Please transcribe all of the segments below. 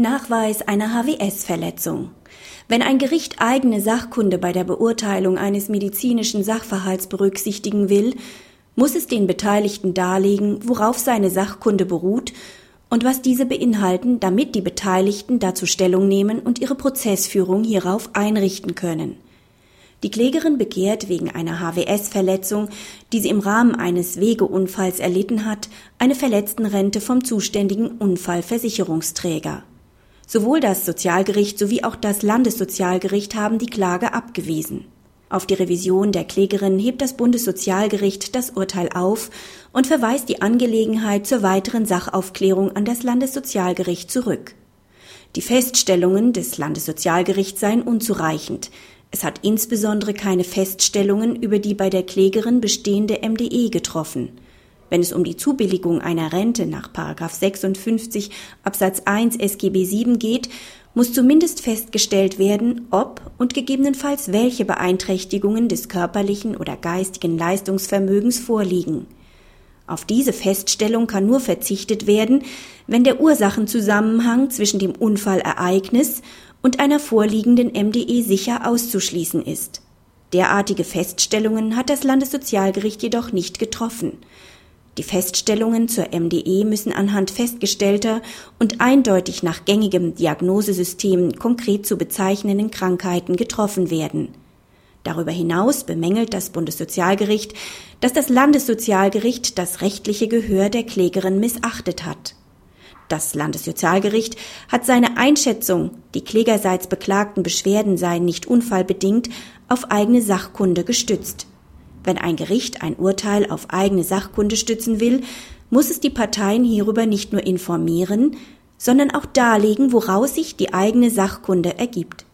Nachweis einer HWS-Verletzung. Wenn ein Gericht eigene Sachkunde bei der Beurteilung eines medizinischen Sachverhalts berücksichtigen will, muss es den Beteiligten darlegen, worauf seine Sachkunde beruht und was diese beinhalten, damit die Beteiligten dazu Stellung nehmen und ihre Prozessführung hierauf einrichten können. Die Klägerin begehrt wegen einer HWS-Verletzung, die sie im Rahmen eines Wegeunfalls erlitten hat, eine Verletztenrente vom zuständigen Unfallversicherungsträger. Sowohl das Sozialgericht sowie auch das Landessozialgericht haben die Klage abgewiesen. Auf die Revision der Klägerin hebt das Bundessozialgericht das Urteil auf und verweist die Angelegenheit zur weiteren Sachaufklärung an das Landessozialgericht zurück. Die Feststellungen des Landessozialgerichts seien unzureichend. Es hat insbesondere keine Feststellungen über die bei der Klägerin bestehende MDE getroffen. Wenn es um die Zubilligung einer Rente nach 56 Absatz 1 SGB 7 geht, muss zumindest festgestellt werden, ob und gegebenenfalls welche Beeinträchtigungen des körperlichen oder geistigen Leistungsvermögens vorliegen. Auf diese Feststellung kann nur verzichtet werden, wenn der Ursachenzusammenhang zwischen dem Unfallereignis und einer vorliegenden MDE sicher auszuschließen ist. Derartige Feststellungen hat das Landessozialgericht jedoch nicht getroffen. Die Feststellungen zur MDE müssen anhand festgestellter und eindeutig nach gängigem Diagnosesystem konkret zu bezeichnenden Krankheiten getroffen werden. Darüber hinaus bemängelt das Bundessozialgericht, dass das Landessozialgericht das rechtliche Gehör der Klägerin missachtet hat. Das Landessozialgericht hat seine Einschätzung, die klägerseits beklagten Beschwerden seien nicht unfallbedingt, auf eigene Sachkunde gestützt. Wenn ein Gericht ein Urteil auf eigene Sachkunde stützen will, muss es die Parteien hierüber nicht nur informieren, sondern auch darlegen, woraus sich die eigene Sachkunde ergibt.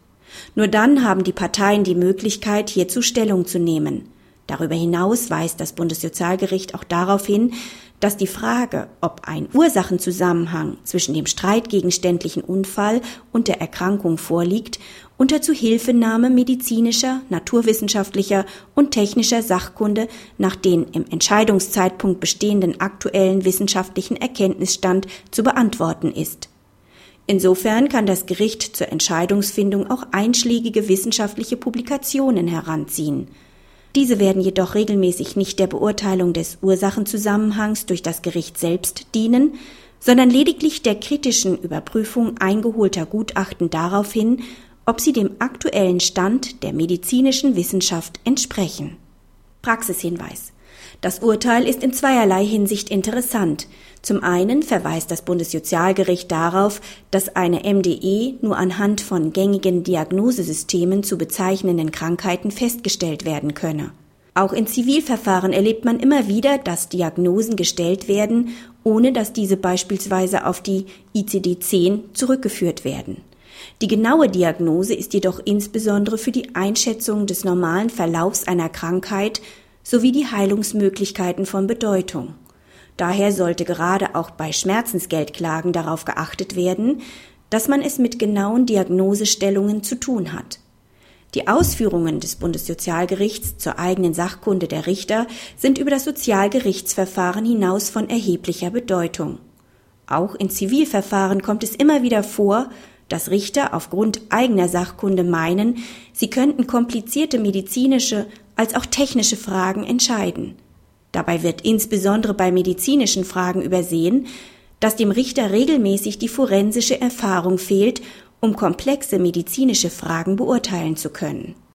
Nur dann haben die Parteien die Möglichkeit, hierzu Stellung zu nehmen. Darüber hinaus weist das Bundessozialgericht auch darauf hin, dass die Frage, ob ein Ursachenzusammenhang zwischen dem streitgegenständlichen Unfall und der Erkrankung vorliegt, unter Zuhilfenahme medizinischer, naturwissenschaftlicher und technischer Sachkunde nach den im Entscheidungszeitpunkt bestehenden aktuellen wissenschaftlichen Erkenntnisstand zu beantworten ist. Insofern kann das Gericht zur Entscheidungsfindung auch einschlägige wissenschaftliche Publikationen heranziehen. Diese werden jedoch regelmäßig nicht der Beurteilung des Ursachenzusammenhangs durch das Gericht selbst dienen, sondern lediglich der kritischen Überprüfung eingeholter Gutachten darauf hin, ob sie dem aktuellen Stand der medizinischen Wissenschaft entsprechen. Praxishinweis das Urteil ist in zweierlei Hinsicht interessant. Zum einen verweist das Bundessozialgericht darauf, dass eine MDE nur anhand von gängigen Diagnosesystemen zu bezeichnenden Krankheiten festgestellt werden könne. Auch in Zivilverfahren erlebt man immer wieder, dass Diagnosen gestellt werden, ohne dass diese beispielsweise auf die ICD-10 zurückgeführt werden. Die genaue Diagnose ist jedoch insbesondere für die Einschätzung des normalen Verlaufs einer Krankheit sowie die Heilungsmöglichkeiten von Bedeutung. Daher sollte gerade auch bei Schmerzensgeldklagen darauf geachtet werden, dass man es mit genauen Diagnosestellungen zu tun hat. Die Ausführungen des Bundessozialgerichts zur eigenen Sachkunde der Richter sind über das Sozialgerichtsverfahren hinaus von erheblicher Bedeutung. Auch in Zivilverfahren kommt es immer wieder vor, dass Richter aufgrund eigener Sachkunde meinen, sie könnten komplizierte medizinische als auch technische Fragen entscheiden. Dabei wird insbesondere bei medizinischen Fragen übersehen, dass dem Richter regelmäßig die forensische Erfahrung fehlt, um komplexe medizinische Fragen beurteilen zu können